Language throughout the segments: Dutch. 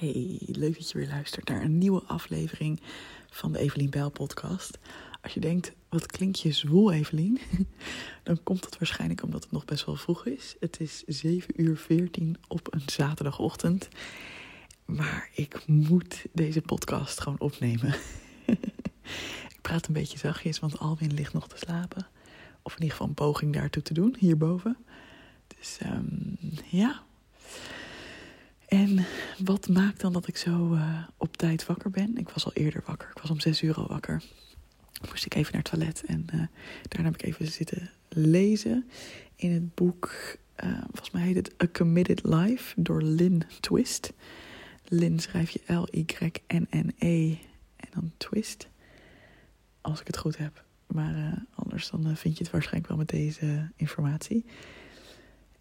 Hey, leuk dat je weer luistert naar een nieuwe aflevering van de Evelien Bijl podcast. Als je denkt, wat klinkt je zwoel Evelien? Dan komt dat waarschijnlijk omdat het nog best wel vroeg is. Het is 7 uur 14 op een zaterdagochtend. Maar ik moet deze podcast gewoon opnemen. ik praat een beetje zachtjes, want Alwin ligt nog te slapen. Of in ieder geval een poging daartoe te doen, hierboven. Dus um, ja, en wat maakt dan dat ik zo uh, op tijd wakker ben? Ik was al eerder wakker. Ik was om zes uur al wakker. Moest ik even naar het toilet en uh, daarna heb ik even zitten lezen in het boek. Uh, volgens mij heet het A Committed Life door Lynn Twist. Lynn schrijf je L-Y-N-N-E en dan Twist. Als ik het goed heb. Maar anders dan vind je het waarschijnlijk wel met deze informatie.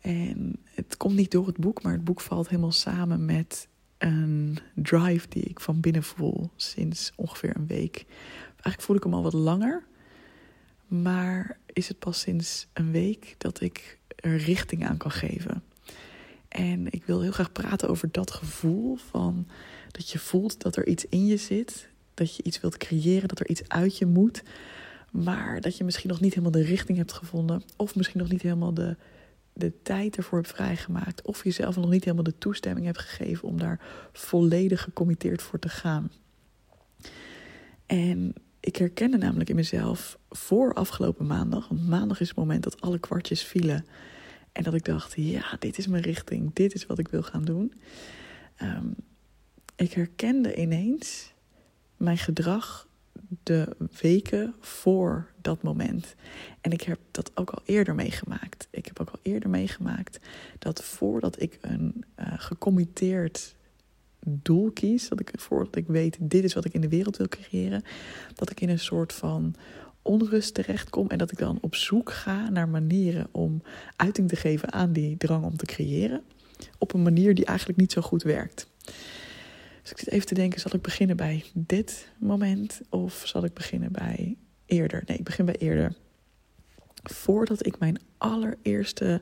En het komt niet door het boek, maar het boek valt helemaal samen met een drive die ik van binnen voel sinds ongeveer een week. Eigenlijk voel ik hem al wat langer, maar is het pas sinds een week dat ik er richting aan kan geven. En ik wil heel graag praten over dat gevoel van dat je voelt dat er iets in je zit, dat je iets wilt creëren, dat er iets uit je moet, maar dat je misschien nog niet helemaal de richting hebt gevonden of misschien nog niet helemaal de de tijd ervoor hebt vrijgemaakt. Of jezelf nog niet helemaal de toestemming hebt gegeven om daar volledig gecommitteerd voor te gaan. En ik herkende namelijk in mezelf voor afgelopen maandag. Want maandag is het moment dat alle kwartjes vielen. En dat ik dacht, ja, dit is mijn richting. Dit is wat ik wil gaan doen. Um, ik herkende ineens mijn gedrag de weken voor dat moment. En ik heb dat ook al eerder meegemaakt. Ik heb ook al eerder meegemaakt dat voordat ik een uh, gecommitteerd doel kies, dat ik voordat ik weet dit is wat ik in de wereld wil creëren, dat ik in een soort van onrust terechtkom en dat ik dan op zoek ga naar manieren om uiting te geven aan die drang om te creëren, op een manier die eigenlijk niet zo goed werkt. Dus ik zit even te denken, zal ik beginnen bij dit moment of zal ik beginnen bij eerder? Nee, ik begin bij eerder. Voordat ik mijn allereerste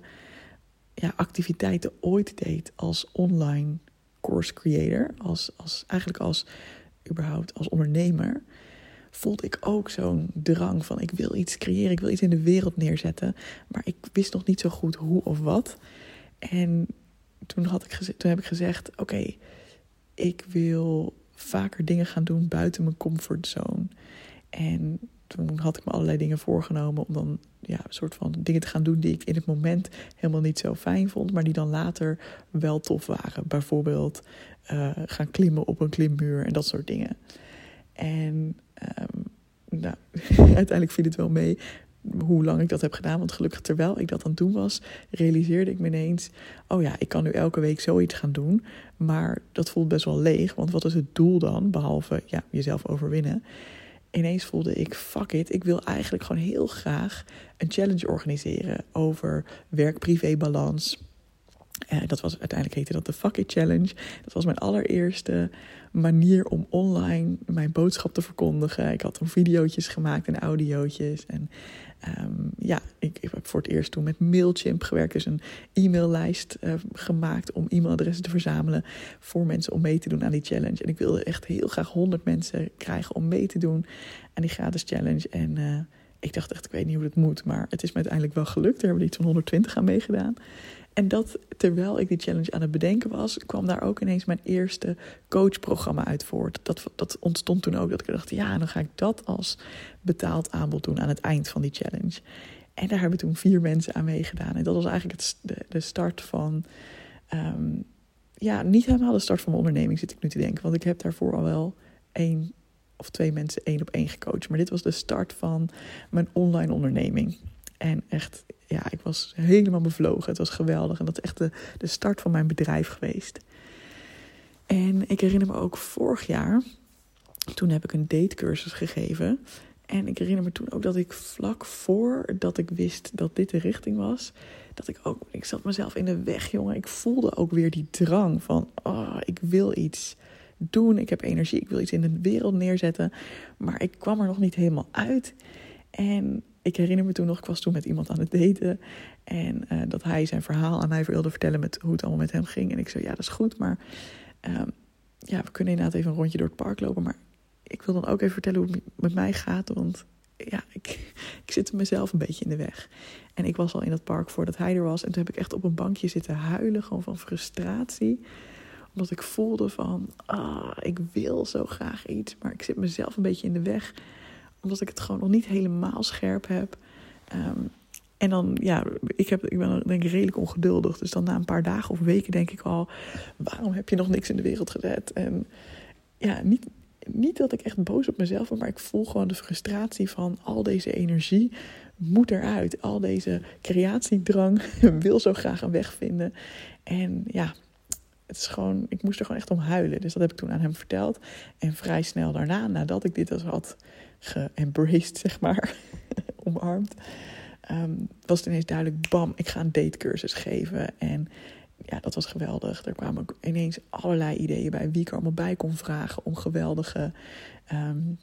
ja, activiteiten ooit deed als online course creator, als, als, eigenlijk als überhaupt als ondernemer, voelde ik ook zo'n drang van ik wil iets creëren, ik wil iets in de wereld neerzetten, maar ik wist nog niet zo goed hoe of wat. En toen, had ik toen heb ik gezegd: Oké, ik wil vaker dingen gaan doen buiten mijn comfortzone. En toen had ik me allerlei dingen voorgenomen om dan ja, een soort van dingen te gaan doen die ik in het moment helemaal niet zo fijn vond, maar die dan later wel tof waren. Bijvoorbeeld uh, gaan klimmen op een klimmuur en dat soort dingen. En um, nou, uiteindelijk viel het wel mee hoe lang ik dat heb gedaan. Want gelukkig terwijl ik dat aan het doen was, realiseerde ik me ineens: oh ja, ik kan nu elke week zoiets gaan doen. Maar dat voelt best wel leeg. Want wat is het doel dan? Behalve ja, jezelf overwinnen. Ineens voelde ik: fuck it, ik wil eigenlijk gewoon heel graag een challenge organiseren over werk-privé balans. Uh, dat was uiteindelijk heette dat de Fuck It Challenge. Dat was mijn allereerste manier om online mijn boodschap te verkondigen. Ik had toen video's gemaakt en audiootjes. En um, ja, ik, ik, heb voor het eerst toen met Mailchimp gewerkt. Dus een e-maillijst uh, gemaakt om e-mailadressen te verzamelen voor mensen om mee te doen aan die challenge. En ik wilde echt heel graag 100 mensen krijgen om mee te doen aan die gratis challenge. En uh, ik dacht echt, ik weet niet hoe dat moet, maar het is me uiteindelijk wel gelukt. Er hebben iets van 120 aan meegedaan. En dat terwijl ik die challenge aan het bedenken was, kwam daar ook ineens mijn eerste coachprogramma uit voort. Dat, dat ontstond toen ook dat ik dacht, ja, dan ga ik dat als betaald aanbod doen aan het eind van die challenge. En daar hebben toen vier mensen aan meegedaan. En dat was eigenlijk het, de, start van, um, ja, niet helemaal de start van mijn onderneming zit ik nu te denken. Want ik heb daarvoor al wel één of twee mensen één op één gecoacht. Maar dit was de start van mijn online onderneming. En echt, ja, ik was helemaal bevlogen. Het was geweldig. En dat is echt de, de start van mijn bedrijf geweest. En ik herinner me ook vorig jaar, toen heb ik een datecursus gegeven. En ik herinner me toen ook dat ik vlak voordat ik wist dat dit de richting was, dat ik ook, ik zat mezelf in de weg, jongen. Ik voelde ook weer die drang van, oh, ik wil iets doen. Ik heb energie, ik wil iets in de wereld neerzetten. Maar ik kwam er nog niet helemaal uit. En ik herinner me toen nog, ik was toen met iemand aan het daten. En uh, dat hij zijn verhaal aan mij wilde vertellen met hoe het allemaal met hem ging. En ik zei, ja, dat is goed, maar uh, ja, we kunnen inderdaad even een rondje door het park lopen. Maar ik wil dan ook even vertellen hoe het met mij gaat. Want ja, ik, ik zit mezelf een beetje in de weg. En ik was al in dat park voordat hij er was. En toen heb ik echt op een bankje zitten huilen, gewoon van frustratie. Omdat ik voelde van, ah, ik wil zo graag iets, maar ik zit mezelf een beetje in de weg. Omdat ik het gewoon nog niet helemaal scherp heb. Ehm, en dan, ja, ik, heb, ik ben denk ik redelijk ongeduldig. Dus dan na een paar dagen of weken denk ik al, waarom heb je nog niks in de wereld gezet? En ja, niet, niet dat ik echt boos op mezelf ben, maar ik voel gewoon de frustratie van al deze energie moet eruit. Al deze creatiedrang wil zo graag een weg vinden. En ja, het is gewoon, ik moest er gewoon echt om huilen. Dus dat heb ik toen aan hem verteld. En vrij snel daarna, nadat ik dit als had geembraced, zeg maar, omarmd, um, was het ineens duidelijk, bam, ik ga een datecursus geven. En ja, dat was geweldig. Er kwamen ineens allerlei ideeën bij wie ik er allemaal bij kon vragen om geweldige um,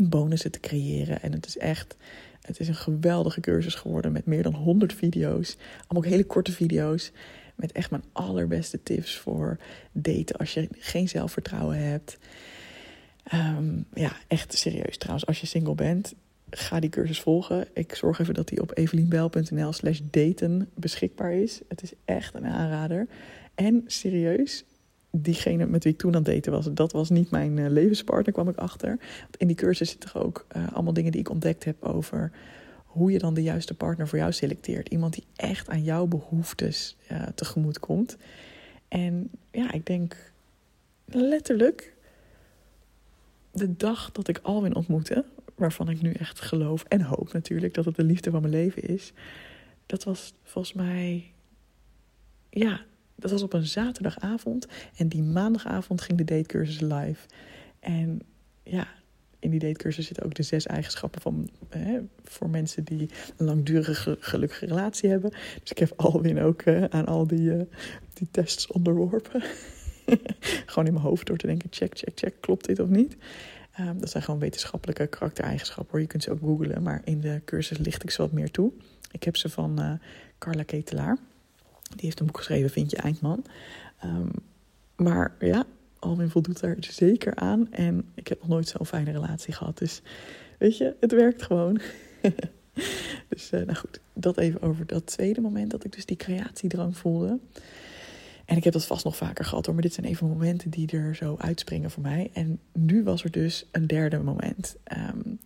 bonussen te creëren. En het is echt, het is een geweldige cursus geworden met meer dan 100 video's. Allemaal ook hele korte video's. Met echt mijn allerbeste tips voor daten als je geen zelfvertrouwen hebt. Um, ja, echt serieus trouwens. Als je single bent, ga die cursus volgen. Ik zorg even dat die op evelienbel.nl slash daten beschikbaar is. Het is echt een aanrader. En serieus, diegene met wie ik toen aan het daten was, dat was niet mijn uh, levenspartner, kwam ik achter. In die cursus zitten ook uh, allemaal dingen die ik ontdekt heb over hoe je dan de juiste partner voor jou selecteert. Iemand die echt aan jouw behoeftes uh, tegemoet komt. En ja, ik denk letterlijk de dag dat ik Alwin ontmoette, waarvan ik nu echt geloof en hoop natuurlijk dat het de liefde van mijn leven is. Dat was volgens mij, ja, dat was op een zaterdagavond. En die maandagavond ging de datecursus live. En ja, in die datecursus zitten ook de zes eigenschappen van, hè, voor mensen die een langdurige gelukkige relatie hebben. Dus ik heb Alwin ook uh, aan al die, uh, die tests onderworpen. Gewoon in mijn hoofd door te denken, check, check, check, klopt dit of niet? Um, dat zijn gewoon wetenschappelijke karaktereigenschappen. Je kunt ze ook googlen, maar in de cursus licht ik ze wat meer toe. Ik heb ze van uh, Carla Ketelaar. Die heeft een boek geschreven, Vind je Eindman. Um, maar ja, Alwin voldoet daar zeker aan. En ik heb nog nooit zo'n fijne relatie gehad. Dus weet je, het werkt gewoon. dus uh, nou goed, dat even over dat tweede moment dat ik dus die creatiedrang voelde. En ik heb dat vast nog vaker gehad hoor, maar dit zijn even momenten die er zo uitspringen voor mij. En nu was er dus een derde moment. Um,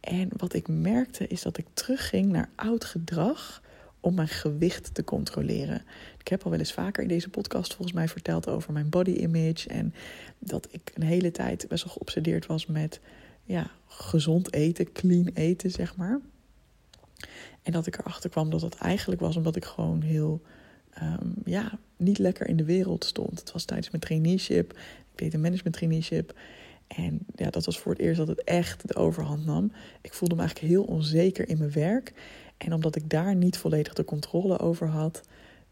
en wat ik merkte is dat ik terugging naar oud gedrag om mijn gewicht te controleren. Ik heb al wel eens vaker in deze podcast volgens mij verteld over mijn body image. En dat ik een hele tijd best wel geobsedeerd was met ja, gezond eten, clean eten, zeg maar. En dat ik erachter kwam dat dat eigenlijk was omdat ik gewoon heel um, ja, niet lekker in de wereld stond. Het was tijdens mijn traineeship. Ik deed een management traineeship. En ja, dat was voor het eerst dat het echt de overhand nam. Ik voelde me eigenlijk heel onzeker in mijn werk. En omdat ik daar niet volledig de controle over had,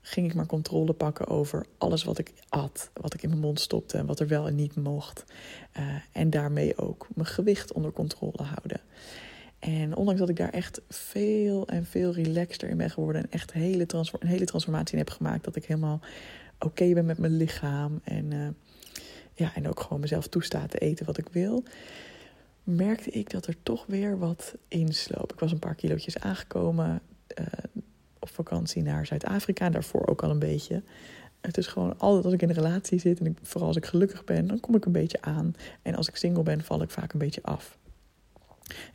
ging ik maar controle pakken over alles wat ik at, wat ik in mijn mond stopte en wat er wel en niet mocht. Uh, en daarmee ook mijn gewicht onder controle houden. En ondanks dat ik daar echt veel en veel relaxter in ben geworden en echt hele een hele transformatie in heb gemaakt, dat ik helemaal oké ben met mijn lichaam en, uh, ja, en ook gewoon mezelf toesta te eten wat ik wil, merkte ik dat er toch weer wat insloop. Ik was een paar kilootjes aangekomen uh, op vakantie naar Zuid-Afrika en daarvoor ook al een beetje. Het is gewoon altijd als ik in een relatie zit en ik, vooral als ik gelukkig ben, dan kom ik een beetje aan. En als ik single ben, val ik vaak een beetje af.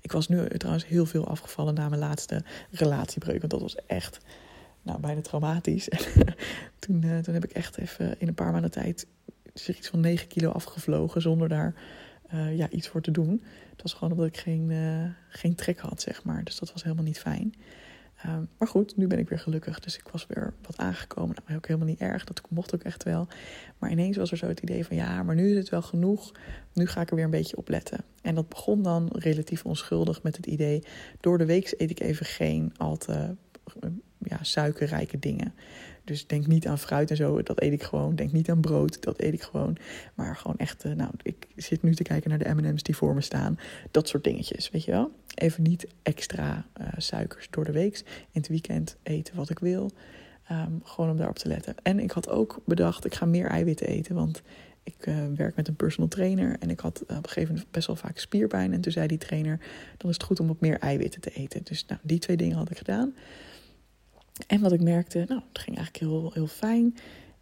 Ik was nu trouwens heel veel afgevallen na mijn laatste relatiebreuk. Want dat was echt nou, bijna traumatisch. toen, uh, toen heb ik echt even in een paar maanden tijd iets van 9 kilo afgevlogen. Zonder daar uh, ja, iets voor te doen. Het was gewoon omdat ik geen, uh, geen trek had, zeg maar. Dus dat was helemaal niet fijn. Um, maar goed, nu ben ik weer gelukkig. Dus ik was weer wat aangekomen. Nou, ook helemaal niet erg. Dat mocht ook echt wel. Maar ineens was er zo het idee van ja, maar nu is het wel genoeg. Nu ga ik er weer een beetje op letten. En dat begon dan relatief onschuldig met het idee. Door de week eet ik even geen al te ja, suikerrijke dingen. Dus denk niet aan fruit en zo, dat eet ik gewoon. Denk niet aan brood, dat eet ik gewoon. Maar gewoon echt, uh, nou, ik zit nu te kijken naar de M&M's die voor me staan. Dat soort dingetjes, weet je wel. Even niet extra uh, suikers door de week. In het weekend eten wat ik wil. Um, gewoon om daarop te letten. En ik had ook bedacht, ik ga meer eiwitten eten. Want ik uh, werk met een personal trainer en ik had op een gegeven moment best wel vaak spierpijn. En toen zei die trainer, dan is het goed om wat meer eiwitten te eten. Dus nou, die twee dingen had ik gedaan. En wat ik merkte, nou, het ging eigenlijk heel, heel fijn.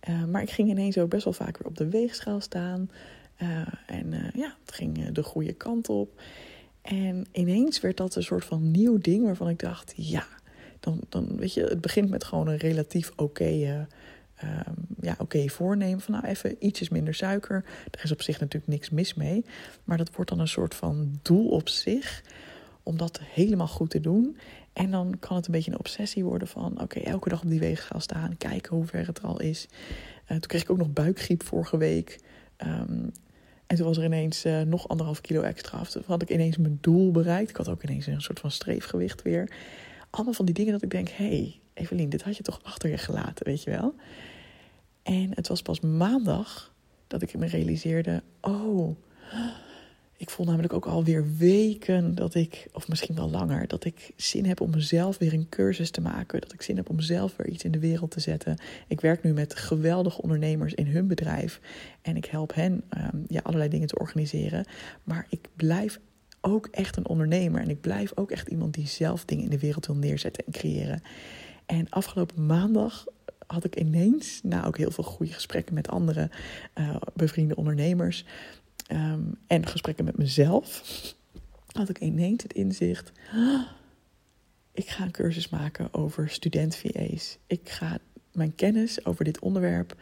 Uh, maar ik ging ineens ook best wel vaak weer op de weegschaal staan. Uh, en ja, het ging de goede kant op. En ineens werd dat een soort van nieuw ding waarvan ik dacht, ja, dan, dan weet je, het begint met gewoon een relatief oké um, ja, oké voornemen. Van nou even ietsjes minder suiker. Er is op zich natuurlijk niks mis mee. Maar dat wordt dan een soort van doel op zich. Om dat helemaal goed te doen. En dan kan het een beetje een obsessie worden van... oké, elke dag op die weegschaal staan. Kijken hoe ver het er al is. Uh, toen kreeg ik ook nog buikgriep vorige week. Um, en toen was er ineens uh, nog anderhalf kilo extra. Toen had ik ineens mijn doel bereikt. Ik had ook ineens een soort van streefgewicht weer. Allemaal van die dingen dat ik denk... hé, hey, Evelien, dit had je toch achter je gelaten, weet je wel? En het was pas maandag dat ik me realiseerde: oh, ik voel namelijk ook alweer weken dat ik, of misschien wel langer, dat ik zin heb om mezelf weer een cursus te maken. Dat ik zin heb om zelf weer iets in de wereld te zetten. Ik werk nu met geweldige ondernemers in hun bedrijf. En ik help hen um, ja, allerlei dingen te organiseren. Maar ik blijf ook echt een ondernemer. En ik blijf ook echt iemand die zelf dingen in de wereld wil neerzetten en creëren. En afgelopen maandag had ik ineens, na ook heel veel goede gesprekken met andere uh, bevriende ondernemers um, en gesprekken met mezelf, had ik ineens het inzicht. ik ga een cursus maken over student-VA's. Ik ga mijn kennis over dit onderwerp,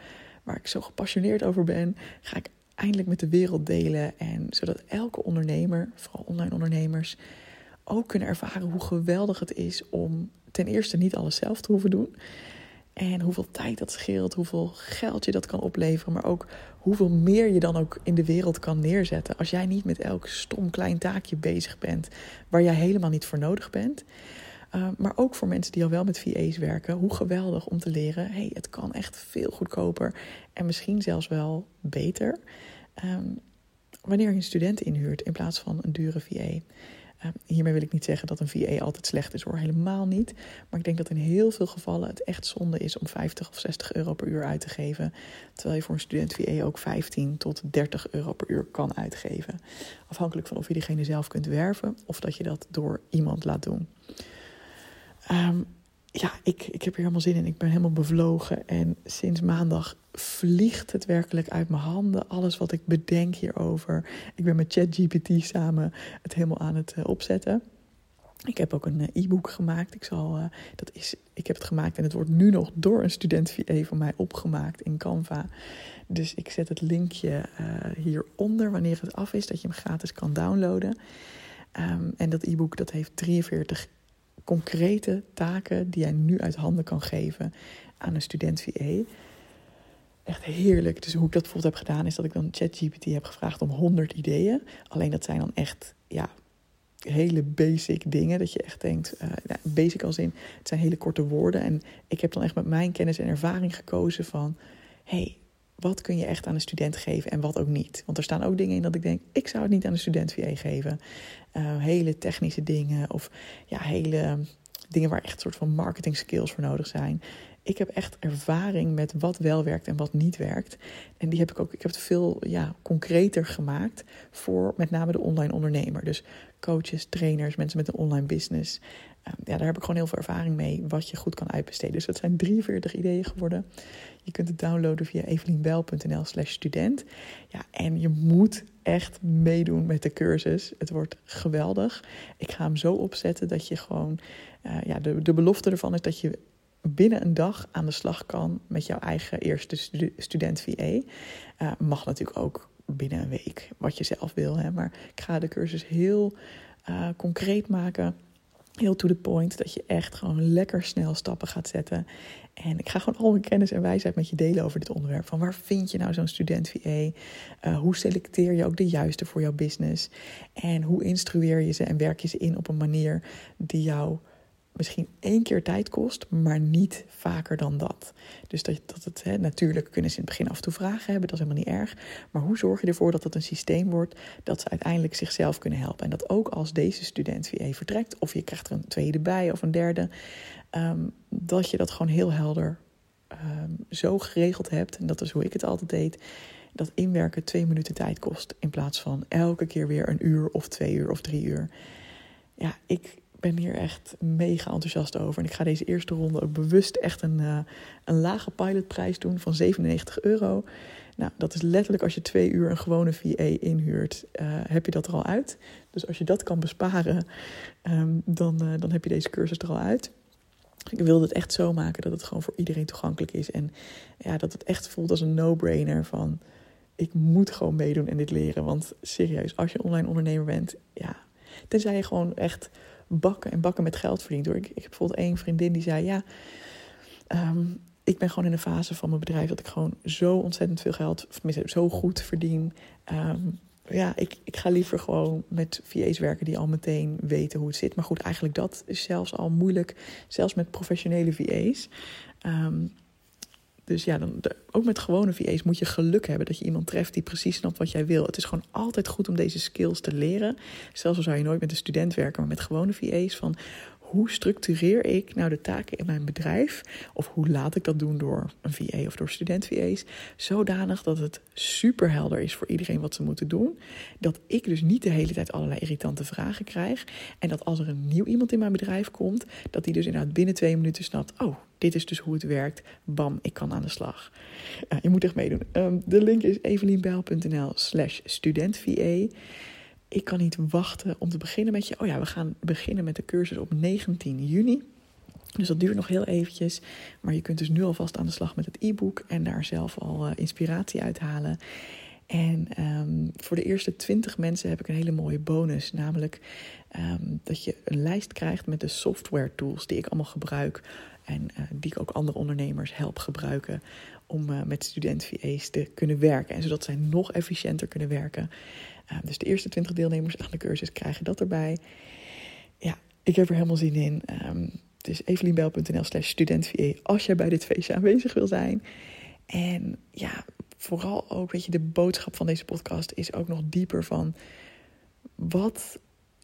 waar ik zo gepassioneerd over ben, ga ik eindelijk met de wereld delen. En zodat elke ondernemer, vooral online ondernemers, ook kunnen ervaren hoe geweldig het is om ten eerste niet alles zelf te hoeven doen. En hoeveel tijd dat scheelt, hoeveel geld je dat kan opleveren, maar ook hoeveel meer je dan ook in de wereld kan neerzetten. Als jij niet met elk stom klein taakje bezig bent waar jij helemaal niet voor nodig bent. Uh, maar ook voor mensen die al wel met VA's werken, hoe geweldig om te leren: hey, het kan echt veel goedkoper en misschien zelfs wel beter. Um, wanneer je een student inhuurt in plaats van een dure VA. Uh, hiermee wil ik niet zeggen dat een VA altijd slecht is hoor, helemaal niet. Maar ik denk dat in heel veel gevallen het echt zonde is om 50 of 60 euro per uur uit te geven. Terwijl je voor een student VA ook 15 tot 30 euro per uur kan uitgeven. Afhankelijk van of je diegene zelf kunt werven of dat je dat door iemand laat doen. Um, ja, ik, ik heb er helemaal zin in. Ik ben helemaal bevlogen. En sinds maandag vliegt het werkelijk uit mijn handen. Alles wat ik bedenk hierover. Ik ben met ChatGPT samen het helemaal aan het uh, opzetten. Ik heb ook een uh, e-book gemaakt. Ik, zal, uh, dat is, ik heb het gemaakt en het wordt nu nog door een student VA van mij opgemaakt in Canva. Dus ik zet het linkje hieronder wanneer het af is, dat je hem gratis kan downloaden. Um, en dat e-book dat heeft 43 concrete taken die jij nu uit handen kan geven aan een student VA. Echt heerlijk. Dus hoe ik dat bijvoorbeeld heb gedaan, is dat ik dan ChatGPT heb gevraagd om 100 ideeën. Alleen dat zijn dan echt, ja, hele basic dingen. Dat je echt denkt, uh, nou, basic als in, het zijn hele korte woorden. En ik heb dan echt met mijn kennis en ervaring gekozen van, hey, wat kun je echt aan een student geven en wat ook niet. Want er staan ook dingen in dat ik denk, ik zou het niet aan een student VA geven. Uh, hele technische dingen of ja, hele dingen waar echt een soort van marketing skills voor nodig zijn. Ik heb echt ervaring met wat wel werkt en wat niet werkt. En die heb ik ook, ik heb het veel ja, concreter gemaakt voor met name de online ondernemer. Dus coaches, trainers, mensen met een online business. Ja, daar heb ik gewoon heel veel ervaring mee wat je goed kan uitbesteden. Dus dat zijn 43 ideeën geworden. Je kunt het downloaden via evelienbel.nl slash student. Ja, en je moet echt meedoen met de cursus. Het wordt geweldig. Ik ga hem zo opzetten dat je gewoon... Uh, ja, de, de belofte ervan is dat je binnen een dag aan de slag kan met jouw eigen eerste stu student VA. Eh, mag natuurlijk ook binnen een week, wat je zelf wil. Hè? Maar ik ga de cursus heel uh, concreet maken heel to the point. Dat je echt gewoon lekker snel stappen gaat zetten. En ik ga gewoon al mijn kennis en wijsheid met je delen over dit onderwerp. Van waar vind je nou zo'n student VA? Eh, hoe selecteer je ook de juiste voor jouw business? En hoe instrueer je ze en werk je ze in op een manier die jou misschien één keer tijd kost, maar niet vaker dan dat. Dus dat, dat het hè, natuurlijk kunnen ze in het begin af en toe vragen hebben, dat is helemaal niet erg. Maar hoe zorg je ervoor dat het een systeem wordt dat ze uiteindelijk zichzelf kunnen helpen? En dat ook als deze student VA vertrekt, of je krijgt er een tweede bij of een derde, um, dat je dat gewoon heel helder um, zo geregeld hebt. En dat is hoe ik het altijd deed dat inwerken twee minuten tijd kost. In plaats van elke keer weer een uur of twee uur of drie uur. Ja, ik ben hier echt mega enthousiast over. En ik ga deze eerste ronde ook bewust echt een, uh, een lage pilotprijs doen van 97 euro. Nou, dat is letterlijk als je twee uur een gewone VA inhuurt, uh, heb je dat er al uit. Dus als je dat kan besparen, um, dan, uh, dan heb je deze cursus er al uit. Ik wilde het echt zo maken dat het gewoon voor iedereen toegankelijk is. En ja, dat het echt voelt als een no-brainer van... ik moet gewoon meedoen en dit leren. Want serieus, als je online ondernemer bent... ja, tenzij je gewoon echt bakken en bakken met geld verdient. Hoor. Ik, ik heb bijvoorbeeld één vriendin die zei... ja, um, ik ben gewoon in een fase van mijn bedrijf... dat ik gewoon zo ontzettend veel geld... zo goed verdien... Um, ja, ik, ik ga liever gewoon met VA's werken die al meteen weten hoe het zit. Maar goed, eigenlijk dat is zelfs al moeilijk, zelfs met professionele VA's. Um, dus ja, dan, ook met gewone VA's moet je geluk hebben dat je iemand treft die precies snapt wat jij wil. Het is gewoon altijd goed om deze skills te leren. Zelfs al zou je nooit met een student werken, maar met gewone VA's van hoe structureer ik nou de taken in mijn bedrijf? Of hoe laat ik dat doen door een VA of door student-VA's? Zodanig dat het super helder is voor iedereen wat ze moeten doen. Dat ik dus niet de hele tijd allerlei irritante vragen krijg. En dat als er een nieuw iemand in mijn bedrijf komt, dat die dus inderdaad binnen twee minuten snapt: oh, dit is dus hoe het werkt. Bam, ik kan aan de slag. Je moet echt meedoen. Um, de link is evelienbijl.nl slash student-VA ik kan niet wachten om te beginnen met je. Oh ja, we gaan beginnen met de cursus op 19 juni. Dus dat duurt nog heel eventjes. Maar je kunt dus nu alvast aan de slag met het e-book en daar zelf al uh, inspiratie uit halen. En um, voor de eerste 20 mensen heb ik een hele mooie bonus. Namelijk um, dat je een lijst krijgt met de software tools die ik allemaal gebruik. En uh, die ik ook andere ondernemers help gebruiken om uh, met student-VA's te kunnen werken. En zodat zij nog efficiënter kunnen werken. Uh, dus de eerste 20 deelnemers aan de cursus krijgen dat erbij. Ja, ik heb er helemaal zin in. Um, dus evelienbel.nl slash als jij bij dit feestje aanwezig wil zijn. En ja, vooral ook, weet je, de boodschap van deze podcast is ook nog dieper van... wat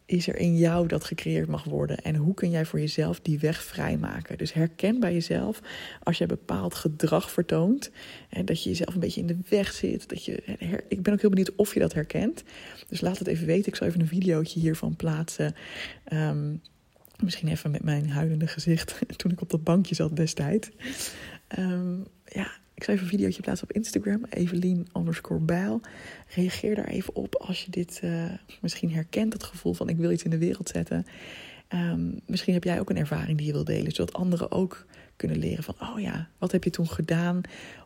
is er in jou dat gecreëerd mag worden? En hoe kun jij voor jezelf die weg vrijmaken? Dus herken bij jezelf als je bepaald gedrag vertoont, en dat je jezelf een beetje in de weg zit. Dat je, ik ben ook heel benieuwd of je dat herkent. Dus laat het even weten. Ik zal even een videootje hiervan plaatsen. Um, misschien even met mijn huilende gezicht toen ik op dat bankje zat destijds. Um, ja, ik zal even een videootje plaatsen op Instagram, Evelien underscore bijl. Reageer daar even op als je dit uh, misschien herkent, het gevoel van ik wil iets in de wereld zetten. Um, misschien heb jij ook een ervaring die je wil delen, zodat anderen ook kunnen leren van, oh ja, wat heb je toen gedaan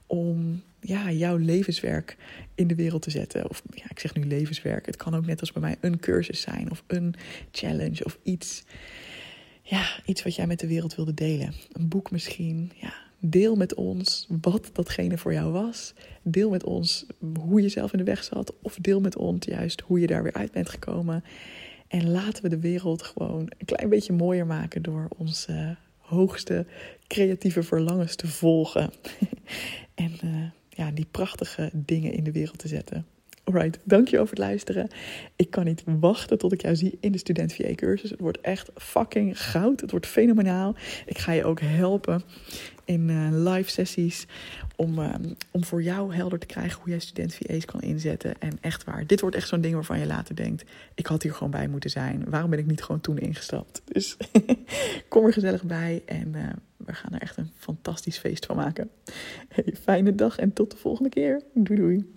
om ja, jouw levenswerk in de wereld te zetten? Of ja, ik zeg nu levenswerk, het kan ook net als bij mij een cursus zijn of een challenge of iets. Ja, iets wat jij met de wereld wilde delen. Een boek misschien, ja, Deel met ons wat datgene voor jou was. Deel met ons hoe je zelf in de weg zat. Of deel met ons juist hoe je daar weer uit bent gekomen. En laten we de wereld gewoon een klein beetje mooier maken door onze hoogste creatieve verlangens te volgen. en uh, ja, die prachtige dingen in de wereld te zetten. Alright, dankjewel voor het luisteren. Ik kan niet wachten tot ik jou zie in de Student VA cursus. Het wordt echt fucking goud. Het wordt fenomenaal. Ik ga je ook helpen in uh, live sessies om, uh, om voor jou helder te krijgen hoe jij student VA's kan inzetten. En echt waar, dit wordt echt zo'n ding waarvan je later denkt: ik had hier gewoon bij moeten zijn. Waarom ben ik niet gewoon toen ingestapt? Dus kom er gezellig bij en uh, we gaan er echt een fantastisch feest van maken. Fijne dag en tot de volgende keer. Doei doei.